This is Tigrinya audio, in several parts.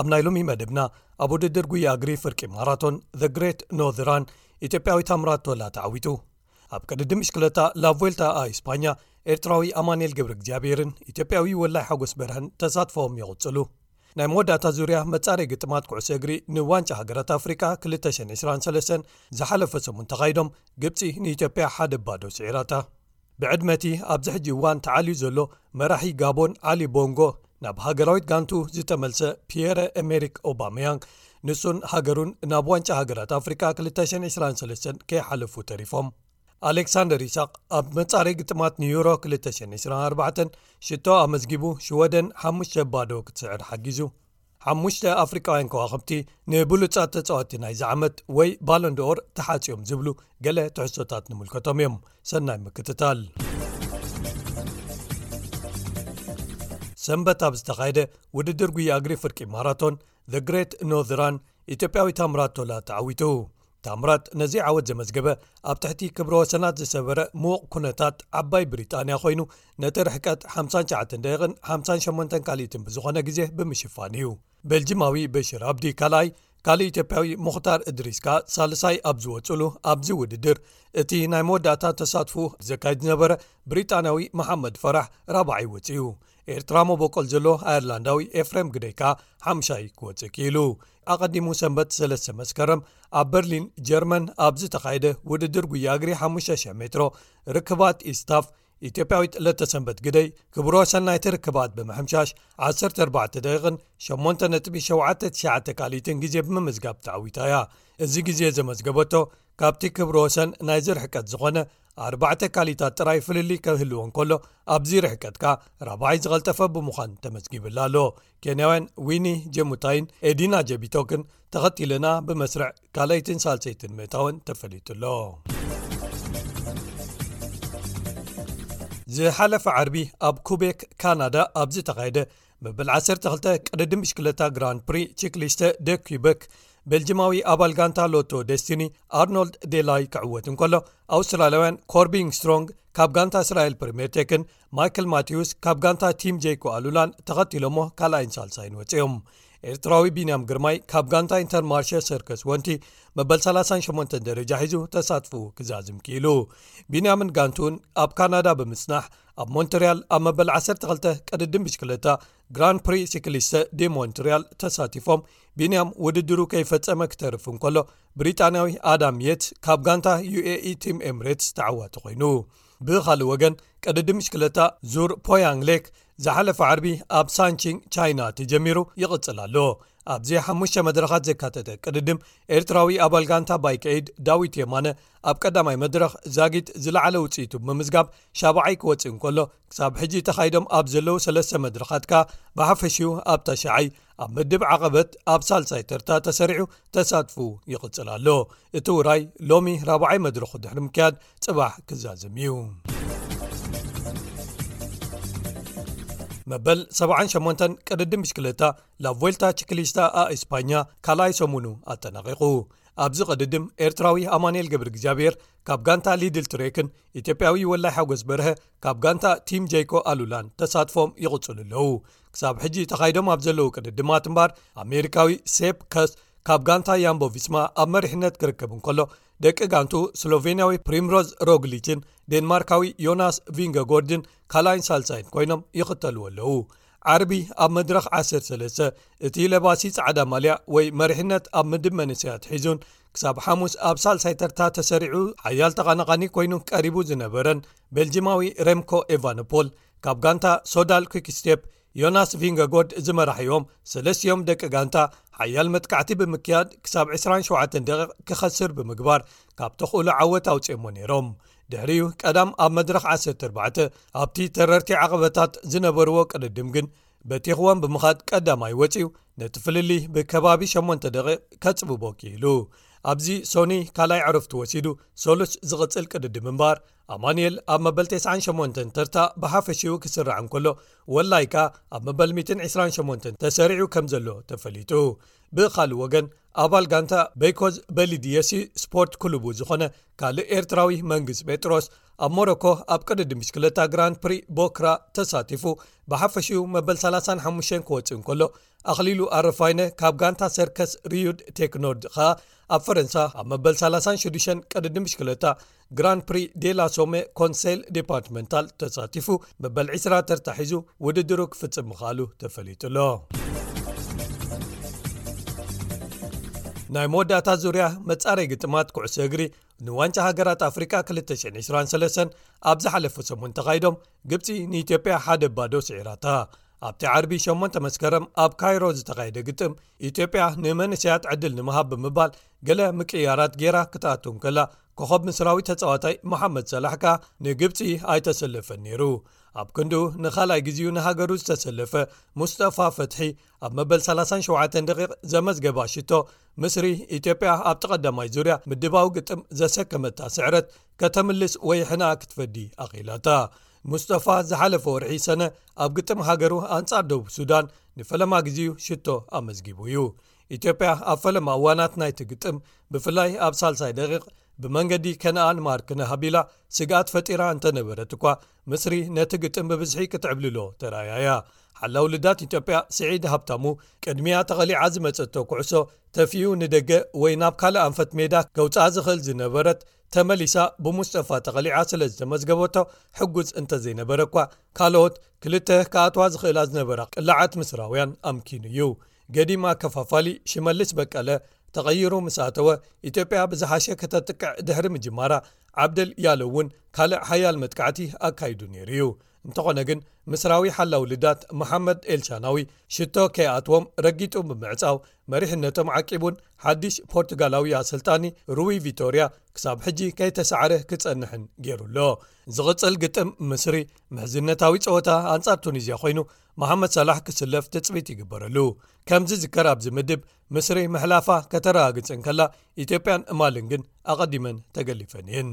ኣብ ናይ ሎሚ መደብና ኣብ ውድድር ጉያ እግሪ ፍርቂ ማራቶን the great ኖዝራን ኢትዮጵያዊ ታምራት ቶላ ተዓዊቱ ኣብ ቅድድም ምሽክለታ ላቮልታ ኣይስፓኛ ኤርትራዊ ኣማንኤል ግብሪ እግዚኣብሔርን ኢትዮጵያዊ ወላይ ሓጎስ በርሀን ተሳትፎዎም ይቕፅሉ ናይ መወዳእታ ዙርያ መፃረይ ግጥማት ኩዕሶ እግሪ ንዋንጫ ሃገራት ኣፍሪቃ 223 ዝሓለፈ ሰሙን ተኻይዶም ግብፂ ንኢትዮጵያ ሓደ ባዶ ስዒራታ ብዕድመቲ ኣብዚ ሕጂ እዋን ተዓልዩ ዘሎ መራሒ ጋቦን ዓሊ ቦንጎ ናብ ሃገራዊት ጋንቱ ዝተመልሰ ፒየረ ኣሜሪክ ኦባመያንግ ንሱን ሃገሩን ናብ ዋንጫ ሃገራት ኣፍሪቃ 223 ከይሓለፉ ተሪፎም ኣሌክሳንደር ይሳቅ ኣብ መጻረይ ግጥማት ንዩሮ 224 ሽቶ ኣመዝጊቡ ሽወደን ሓ ባዶ ክትስዕር ሓጊዙ ሓሙሽተ ኣፍሪቃውያን ከዋኽብቲ ንብሉጻት ተጻወቲ ናይዚ ዓመት ወይ ባለንድኦር ተሓጺዮም ዝብሉ ገለ ትሕሶታት ንምልከቶም እዮም ሰናይ ምክትታል ሰንበት ኣብ ዝተኻየደ ውድድር ጉያ ኣግሪ ፍርቂ ማራቶን ዘ ግሬት ኖዝራን ኢትዮጵያዊ ታምራቶላ ተዓዊቱ ታምራት ነዚ ዓወት ዘመዝገበ ኣብ ትሕቲ ክብረ ወሰናት ዝሰበረ ምዉቕ ኩነታት ዓባይ ብሪጣንያ ኮይኑ ነቲ ርሕቀት 59 ደቕን 58 ካልኢትን ብዝኾነ ግዜ ብምሽፋን እዩ ቤልጂማዊ በሽር ኣብዲ ካልኣይ ካልእ ኢትዮጵያዊ ሙክታር እድሪስካ ሳልሳይ ኣብ ዝወፅሉ ኣብዚ ውድድር እቲ ናይ መወዳእታ ተሳትፉ ዘካየድ ዝነበረ ብሪጣንያዊ መሓመድ ፈራሕ ራባዓይ ወፅ እዩ ኤርትራ መቦቆል ዘሎ ኣየርላንዳዊ ኤፍሬም ግደይ ከኣ ሓሙሻይ ክወፅእ ክኢሉ ኣቐዲሙ ሰንበት ሰለስተ መስከረም ኣብ በርሊን ጀርመን ኣብ ዝተኻየደ ውድድር ጉያ እግሪ 500 ሜትሮ ርክባት ኢስታፍ ኢትዮጵያዊት ለተሰንበት ግደይ ክብሮ ሰናይቲ ርክባት ብምሕምሻሽ 14 ደቂቕን 8ጥቢ799 ካልኢትን ግዜ ብምምዝጋብ ተዓዊታ እያ እዚ ግዜ ዘመዝገበቶ ካብቲ ክብሪ ወሰን ናይዚ ርሕቀት ዝኾነ ኣርባዕተ ካሊታት ጥራይ ፍልልይ ከህልዎ እንከሎ ኣብዚ ርሕቀት ከኣ ራብዓይ ዝቐልጠፈ ብምዃን ተመዝጊብላ ኣሎ ኬንያውያን ዊኒ ጀሙታይን ኤዲና ጀቢቶክን ተኸቲልና ብመስርዕ ካልኣይትን ሳልሰይትን ምእታወን ተፈሊጡ ኣሎ ዝሓለፈ ዓርቢ ኣብ ኩቤክ ካናዳ ኣብ ዝተኻየደ መበል 12 ቅድድም ብሽክለታ ግራን ፕሪ ቺክሊስተ ደ ኩበክ ቤልጅማዊ ኣባል ጋንታ ሎቶ ደስቲኒ ኣርኖልድ ዴላይ ክዕወት እንከሎ ኣውስትራልያውያን ኮርቢንግ ስትሮንግ ካብ ጋንታ እስራኤል ፕሪሜርቴክን ማይክል ማቴውስ ካብ ጋንታ ቲም ጀይኮ ኣሉላን ተኸቲሎ ሞ ካልኣይን ሳልሳይን ወፅኦም ኤርትራዊ ቢንያም ግርማይ ካብ ጋንታ ኢንተርማርሸ ሰርክስ ወንቲ መበል 38 ደረጃ ሒዙ ተሳትፉ ክዛዝም ክኢሉ ቢንያምን ጋንቱን ኣብ ካናዳ ብምፅናሕ ኣብ ሞንትርያል ኣብ መበል 12 ቀድድም ብሽክለታ ግራን ፕሪ ሲክሊስተ ዲ ሞንትርያል ተሳቲፎም ቢንያም ውድድሩ ከይፈፀመ ክተርፍ እንከሎ ብሪጣንያዊ ኣዳም የት ካብ ጋንታ uae ቲም ኤምሬትስ ተዓዋቲ ኮይኑ ብካልእ ወገን ቀድዲ ምሽክለታ ዙር ፖያንግ ሌክ ዝሓለፈ ዓርቢ ኣብ ሳንቺንግ ቻይና ተጀሚሩ ይቕፅል ኣሎ ኣብዚ ሓሙሽተ መድረኻት ዘካተተ ቅድድም ኤርትራዊ ኣባል ጋንታ ባይክዒድ ዳዊት የማነ ኣብ ቀዳማይ መድረኽ ዛጊት ዝለዓለ ውፅኢቱ ብምምዝጋብ ሻብዓይ ክወፅእ እንከሎ ክሳብ ሕጂ ተኻይዶም ኣብ ዘለዉ ሰለስተ መድረኻት ከኣ ብሓፈሽኡ ኣብ ታሸዓይ ኣብ ምድብ ዓቐበት ኣብ ሳልሳይ ተርታ ተሰሪዑ ተሳትፉ ይቕፅል ኣሎ እቲ ውራይ ሎሚ ራብዓይ መድረኹ ድሕሪ ምክያድ ፅባሕ ክዛዘም እዩ መበል 78 ቅድዲ ምሽክለታ ላቮልታ ችክሊስታ ኣእስፓኛ ካልኣይ ሰሙኑ ኣጠናቂቑ ኣብዚ ቅድድም ኤርትራዊ ኣማንኤል ገብሪ እግዚኣብሔር ካብ ጋንታ ሊድል ትሬክን ኢትዮጵያዊ ወላይ ሓጎስ በርሀ ካብ ጋንታ ቲም ጀይኮ ኣሉላን ተሳትፎም ይቕፅሉ ኣለው ክሳብ ሕጂ ተኻይዶም ኣብ ዘለዉ ቅድድማት እምባር ኣሜሪካዊ ሴፕ ከስ ካብ ጋንታ ያምቦ ቪስማ ኣብ መሪሕነት ክርከብ እንከሎ ደቂ ጋንቱ ስሎቨንያዊ ፕሪምሮዝ ሮግሊችን ዴንማርካዊ ዮናስ ቪንገጎርድን ካልይን ሳልሳይን ኮይኖም ይኽተልዎ ኣለው ዓርቢ ኣብ መድረኽ ዓሰርተ ሰለስተ እቲ ለባሲ ጻዕዳ ማልያ ወይ መሪሕነት ኣብ ምድብ መንሰያት ሒዙን ክሳብ ሓሙስ ኣብ ሳልሳይ ተርታ ተሰሪዑ ሓያል ተቓናቓኒ ኮይኑ ቀሪቡ ዝነበረን ቤልጂማዊ ረምኮ ኤቫኖፖል ካብ ጋንታ ሶዳል ኩክስቴፕ ዮናስ ቪንገጎድ ዝመራሕዮም ሰለስትኦም ደቂ ጋንታ ሓያል መጥካዕቲ ብምክያድ ክሳብ 27 ደቂ ክኸስር ብምግባር ካብ ተኽእሉ ዓወት ኣውፅኦሞ ነይሮም ድሕሪኡ ቀዳም ኣብ መድረኽ ዓሰርተ ኣርባዕተ ኣብቲ ተረርቲ ዓቐበታት ዝነበርዎ ቅድድም ግን በቲኽዎም ብምኻድ ቀዳማይ ወጺኡ ነቲ ፍልሊ ብከባቢ ሸሞንተ ደቂቕ ከጽብቦ ክኢሉ ኣብዚ ሶኒ ካልኣይ ዕረፍቲ ወሲዱ ሰሉስ ዝቕጽል ቅድድም እምበኣር ኣማንኤል ኣብ መበል 98 ተርታ ብሓፈሽኡ ክስራዕ እንከሎ ወላይ ከኣ ኣብ መበል 128 ተሰሪዑ ከም ዘሎ ተፈሊጡ ብካልእ ወገን ኣባል ጋንታ በይኮዝ በሊድየሲ ስፖርት ክሉቡ ዝኾነ ካልእ ኤርትራዊ መንግስ ጴጥሮስ ኣብ ሞሮኮ ኣብ ቅድዲ ምሽክለታ ግራን ፕሪ ቦክራ ተሳቲፉ ብሓፈሽኡ መበል 35 ክወፅእ እንከሎ ኣኽሊሉ ኣረፋይነ ካብ ጋንታ ሰርከስ ርዩድ ቴክኖርድ ኸኣ ኣብ ፈረንሳ ኣብ መበል 36 ቅድዲ ምሽክለታ ግራን ፕሪ ዴላ ሶሜ ኮንሰል ዲፓርትመንታል ተሳቲፉ መበል ዒስራ ተርታ ሒዙ ውድድሩ ክፍጽም ምኽኣሉ ተፈሊጡሎ ናይ መወዳእታ ዙርያ መጻረይ ግጥማት ኩዕሶ እግሪ ንዋንጫ ሃገራት ኣፍሪቃ 223 ኣብ ዝሓለፉ ሰሙን ተኻይዶም ግብፂ ንኢትዮጵያ ሓደ ባዶ ስዒራታ ኣብቲ ዓርቢ 8 መስከረም ኣብ ካይሮ ዝተኻየደ ግጥም ኢትዮጵያ ንመንስያት ዕድል ንምሃብ ብምባል ገለ ምቅያራት ጌራ ክትኣትውንከላ ኮኸብ ምስራዊ ተጻዋታይ መሓመድ ሰላሕ ከኣ ንግብጺ ኣይተሰለፈን ነይሩ ኣብ ክንድኡ ንኻልኣይ ግዜኡ ንሃገሩ ዝተሰለፈ ሙስጠፋ ፈትሒ ኣብ መበል 37 ደቂ ዘመዝገባ ሽቶ ምስሪ ኢትዮጵያ ኣብቲ ቀዳማይ ዙርያ ምድባዊ ግጥም ዘሰከመታ ስዕረት ከተምልስ ወይ ሕና ክትፈዲ ኣኽኢላታ ሙስጠፋ ዝሓለፈ ወርሒ ሰነ ኣብ ግጥም ሃገሩ ኣንጻር ደቡብ ሱዳን ንፈለማ ግዜኡ ሽቶ ኣመዝጊቡ እዩ ኢትዮጵያ ኣብ ፈለማ እዋናት ናይቲ ግጥም ብፍላይ ኣብ ሳልሳይ ደቂቕ ብመንገዲ ከነኣን ማርክነ ሃቢላ ስግኣት ፈጢራ እንተነበረት እኳ ምስሪ ነቲ ግጥም ብብዝሒ ክትዕብልሎ ተረኣያ እያ ሓላው ልዳት ኢትዮጵያ ስዒድ ሃብታሙ ቅድሚያ ተቐሊዓ ዝመፀቶ ኩዕሶ ተፍኡ ንደገ ወይ ናብ ካልእ ኣንፈት ሜዳ ከውፃኣ ዝኽእል ዝነበረት ተመሊሳ ብሙስጠፋ ተቐሊዓ ስለ ዝተመዝገበቶ ሕጉፅ እንተዘይነበረ እኳ ካልኦት ክልተ ካኣትዋ ዝኽእላ ዝነበራ ቅላዓት ምስራውያን ኣምኪኑ እዩ ገዲም ኣከፋፋሊ ሽመልስ በቀለ ተቐይሩ ምስ ኣተወ ኢትዮጵያ ብዝሓሸ ከተጥቅዕ ድሕሪ ምጅማራ ዓብደል ያሎ እውን ካልእ ሓያል መጥቃዕቲ ኣካይዱ ነይሩ እዩ እንተኾነ ግን ምስራዊ ሓላው ልዳት መሓመድ ኤልሻናዊ ሽቶ ከይኣትዎም ረጊጡ ብምዕፃው መሪሕነቶም ዓቂቡን ሓድሽ ፖርቱጋላዊ ኣሰልጣኒ ሩዊ ቪቶርያ ክሳብ ሕጂ ከይተሰዕረ ክፀንሕን ገይሩ ኣሎ ዝቕፅል ግጥም ምስሪ ምሕዝነታዊ ፀወታ ኣንፃር ቱኒዝያ ኮይኑ መሓመድ ሳላሕ ክስለፍ ትጽቢት ይግበረሉ ከም ዝዝከር ኣብዚ ምድብ ምስሪ ምሕላፋ ከተረጋግጽን ከላ ኢትዮጵያን እማልን ግን ኣቐዲመን ተገሊፈን እየን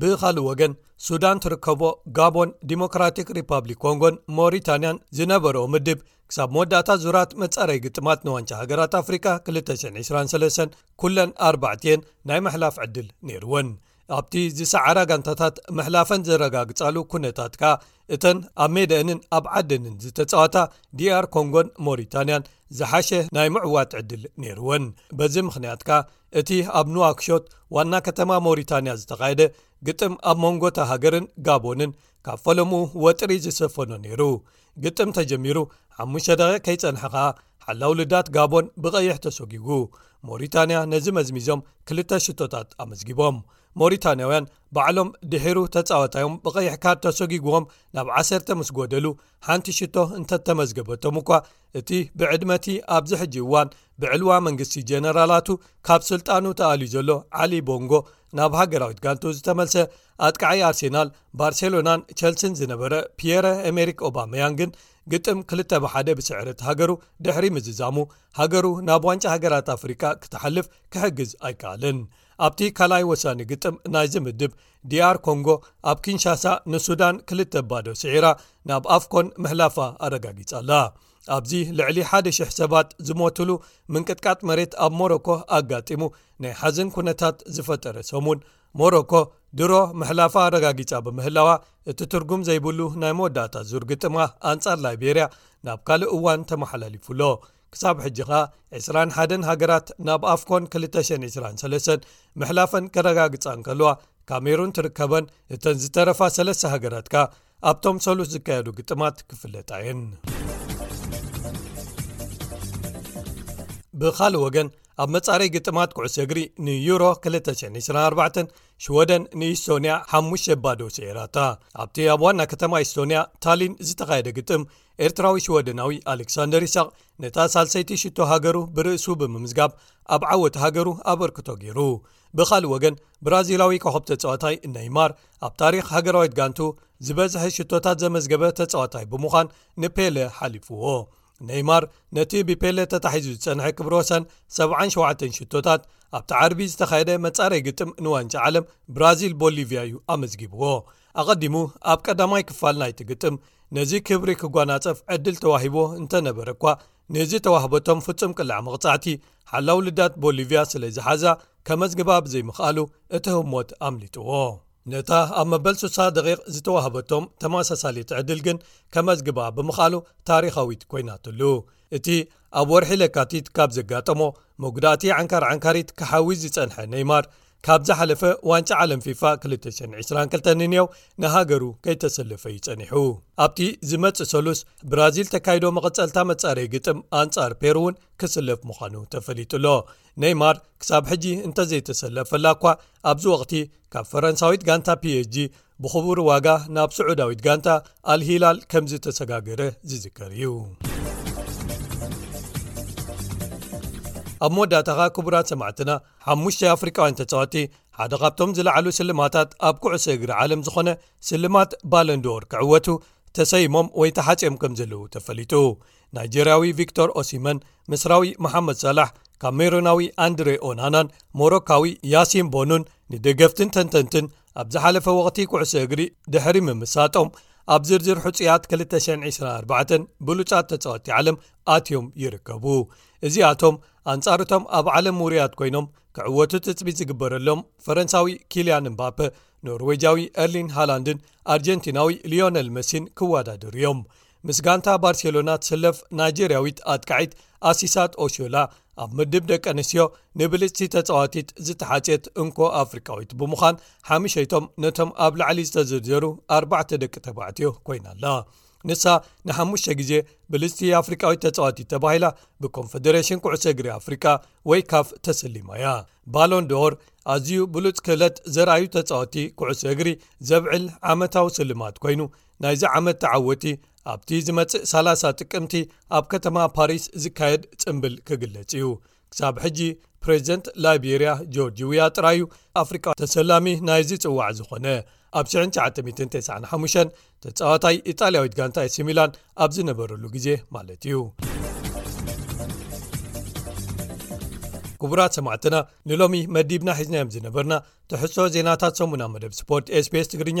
ብኻልእ ወገን ሱዳን ትርከቦ ጋቦን ዲሞክራቲክ ሪፓብሊክ ኮንጎን ሞሪታንያን ዝነበረኦ ምድብ ክሳብ መወዳእታ ዙራት መጻረይ ግጥማት ንዋንጫ ሃገራት ኣፍሪቃ 223 ኩለን ኣርባዕቲየን ናይ ምሕላፍ ዕድል ነይርወን ኣብቲ ዝሰዓራ ጋንታታት ምሕላፈን ዘረጋግጻሉ ኩነታት ከኣ እተን ኣብ ሜደአንን ኣብ ዓደንን ዝተጻዋታ ዲኣር ኮንጎን ሞሪታንያን ዝሓሸ ናይ ምዕዋት ዕድል ነይርወን በዚ ምኽንያት ከኣ እቲ ኣብ ኑዋክሾት ዋና ከተማ ሞሪታንያ ዝተኻየደ ግጥም ኣብ መንጎታ ሃገርን ጋቦንን ካብ ፈለሙ ወጥሪ ዝሰፈኖ ነይሩ ግጥም ተጀሚሩ ኣብ ሙሸ ደቂ ከይጸንሐ ኸኣ ሓላው ልዳት ጋቦን ብቐይሕ ተሰጒጉ ሞሪታንያ ነዚ መዝሚዞም ክልተ ሽቶታት ኣመዝጊቦም ሞሪታንያውያን ባዕሎም ድሒሩ ተጻወታዮም ብቐይሕ ካድ ተሰጒግዎም ናብ ዓሰርተ ምስ ጎደሉ ሓንቲ ሽቶ እንተተመዝገበቶም እኳ እቲ ብዕድመቲ ኣብዚ ሕጂ እዋን ብዕልዋ መንግስቲ ጀነራላቱ ካብ ስልጣኑ ተኣልዩ ዘሎ ዓሊ ቦንጎ ናብ ሃገራዊት ጋንቱ ዝተመልሰ ኣጥቃዓይ ኣርሴናል ባርሴሎናን ቸልሲን ዝነበረ ፒየረ ኣሜሪክ ኦባመያን ግን ግጥም ክልተ ብሓደ ብስዕርት ሃገሩ ድሕሪ ምዝዛሙ ሃገሩ ናብ ዋንጫ ሃገራት ኣፍሪቃ ክትሓልፍ ክሕግዝ ኣይከኣልን ኣብቲ ካልኣይ ወሳኒ ግጥም ናይ ዝምድብ ዲኣር ኮንጎ ኣብ ኪንሻሳ ንሱዳን ክልተ ባዶ ስዒራ ናብ ኣፍኮን ምሕላፋ ኣረጋጊጻ ኣላ ኣብዚ ልዕሊ ሓደ ሽሕ ሰባት ዝሞትሉ ምንቅጥቃጥ መሬት ኣብ ሞሮኮ ኣጋጢሙ ናይ ሓዘን ኩነታት ዝፈጠረ ሰሙን ሞሮኮ ድሮ ምሕላፋ ኣረጋጊጻ ብምህላዋ እቲ ትርጉም ዘይብሉ ናይ መወዳእታ ዙር ግጥማ ኣንጻር ላይቤርያ ናብ ካልእ እዋን ተመሓላሊፉ ኣሎ ክሳብ ሕጂ ኸኣ 2ስራ1 ሃገራት ናብ ኣፍኮን 223 ምሕላፈን ከረጋግጻ እንከልዋ ካሜሩን ትርከበን እተን ዝተረፋ ሰለስተ ሃገራት ከኣ ኣብቶም ሰሉስ ዝካየዱ ግጥማት ክፍለጣ እየን ብኻልእ ወገን ኣብ መጻረይ ግጥማት ኩዕሶ እግሪ ንዩሮ 224 ሽወደን ንኢስቶንያ ሓሙሽ ባዶ ስዒራታ ኣብቲ ኣብ ዋና ከተማ ኢስቶንያ ታሊን ዝተኻየደ ግጥም ኤርትራዊ ሽወደናዊ ኣሌክሳንደር ይሳቅ ነታ ሳልሰይቲ ሽቶ ሃገሩ ብርእሱ ብምምዝጋብ ኣብ ዓወት ሃገሩ ኣበርክቶ ገይሩ ብኻልእ ወገን ብራዚላዊ ኮኸብ ተጸዋታይ ነይማር ኣብ ታሪኽ ሃገራዊት ጋንቱ ዝበዝሐ ሽቶታት ዘመዝገበ ተጻዋታይ ብምዃን ንፔለ ሓሊፍዎ ነይማር ነቲ ብፔለ ተታሒዙ ዝጸንሐ ክብር ወሰን 77 ሽቶታት ኣብቲ ዓርቢ ዝተኻየደ መጻረይ ግጥም ንዋንጫ ዓለም ብራዚል ቦሊቭያ እዩ ኣመዝጊብዎ ኣቐዲሙ ኣብ ቀዳማይ ክፋል ናይቲ ግጥም ነዚ ክብሪ ክጓናጸፍ ዕድል ተዋሂቦ እንተነበረ እኳ ነዚ ተዋህበቶም ፍጹም ቅለዕ መቕጻዕቲ ሓላው ልዳት ቦሊቭያ ስለ ዝሓዛ ከመዝግባ ብዘይምኽኣሉ እቲ ህሞት ኣምሊጥዎ። ነታ ኣብ መበል ስሳ ደቒቕ ዝተዋህበቶም ተመሳሳሊት ዕድል ግን ከመዝግባ ብምኽኣሉ ታሪኻዊት ኰይናትሉ። እቲ ኣብ ወርሒ ለካቲት ካብ ዘጋጠሞ መጕዳእቲ ዓንካር ዓንካሪት ክሓዊ ዝጸንሐ ነይማር፣ ካብ ዝሓለፈ ዋንጫ ዓለም ፊፋ 222 ንንየው ንሃገሩ ከይተሰለፈ እዩ ጸኒሑ ኣብቲ ዝመጽእ ሰሉስ ብራዚል ተካይዶ መቐጸልታ መጻረይ ግጥም ኣንጻር ፔሩ እውን ክስለፍ ምዃኑ ተፈሊጡ ኣሎ ነይማር ክሳብ ሕጂ እንተዘይተሰለፈላ እኳ ኣብዚ ወቕቲ ካብ ፈረንሳዊት ጋንታ ፒኤስg ብኽቡር ዋጋ ናብ ስዑዳዊት ጋንታ ኣልሂላል ከምዝተሰጋገረ ዝዝከር እዩ ኣብ መወዳእታኻ ክቡራት ሰማዕትና ሓሙሽተ ኣፍሪቃውያን ተጻዋቲ ሓደ ካብቶም ዝለዓሉ ስልማታት ኣብ ኩዕሶ እግሪ ዓለም ዝኾነ ስልማት ባለንድር ክዕወቱ ተሰይሞም ወይ ተሓጺኦም ከም ዘለዉ ተፈሊጡ ናይጀርያዊ ቪክቶር ኦሲመን ምስራዊ መሓመድ ሳላሕ ካብ ሜሮናዊ ኣንድሬ ኦናናን ሞሮካዊ ያሲን ቦኑን ንደገፍትን ተንተንትን ኣብ ዝሓለፈ ወቕቲ ኩዕሶ እግሪ ድሕሪ ምምሳጦም ኣብ ዝርዝር ሕፁያት 224 ብሉፃት ተፃወቲ ዓለም ኣትዮም ይርከቡ እዚኣቶም ኣንፃርቶም ኣብ ዓለም ውሩያት ኮይኖም ክዕወቱ ትፅቢት ዝግበረሎም ፈረንሳዊ ኪልያን እምባፐ ኖርወጃዊ ኤርሊን ሃላንድን ኣርጀንቲናዊ ሊዮነል መሲን ክወዳድሩ እዮም ምስ ጋንታ ባርሴሎና ትስለፍ ናይጀርያዊት ኣጥቃዒት ኣሲሳት ኦሽላ ኣብ ምድብ ደቂ ኣንስትዮ ንብልፅቲ ተፃዋቲት ዝተሓፅት እንኮ ኣፍሪካዊት ብምዃን ሓምሸይቶም ነቶም ኣብ ላዕሊ ዝተዘርዘሩ ኣርባዕተ ደቂ ተባዕትዮ ኮይና ኣላ ንሳ ንሓሙሽተ ግዜ ብልፅቲ ኣፍሪካዊት ተፃዋቲት ተባሂላ ብኮንፈደሬሽን ኩዕሰ እግሪ ኣፍሪካ ወይ ካፍ ተሰሊማ እያ ባሎን ዶር ኣዝዩ ብሉፅ ክእለት ዘርኣዩ ተፃወቲ ኩዕሰ እግሪ ዘብዕል ዓመታዊ ስልማት ኮይኑ ናይዚ ዓመት ተዓወቲ ኣብቲ ዝመጽእ ሳላ0 ጥቅምቲ ኣብ ከተማ ፓሪስ ዝካየድ ጽምብል ክግለጽ እዩ ክሳብ ሕጂ ፕሬዚደንት ላይቤርያ ጆርጅ ውያ ጥራዩ ኣፍሪቃ ተሰላሚ ናይዚ ጽዋዕ ዝኾነ ኣብ 995 ተጻዋታይ ኢጣልያዊት ጋንታ ኤሲሚላን ኣብ ዝነበረሉ ግዜ ማለት እዩ ክቡራት ሰማዕትና ንሎሚ መዲብና ሒዝናዮም ዝነበርና ትሕሶ ዜናታት ሰሙና መደብ ስፖርት ስቤስ ትግርኛ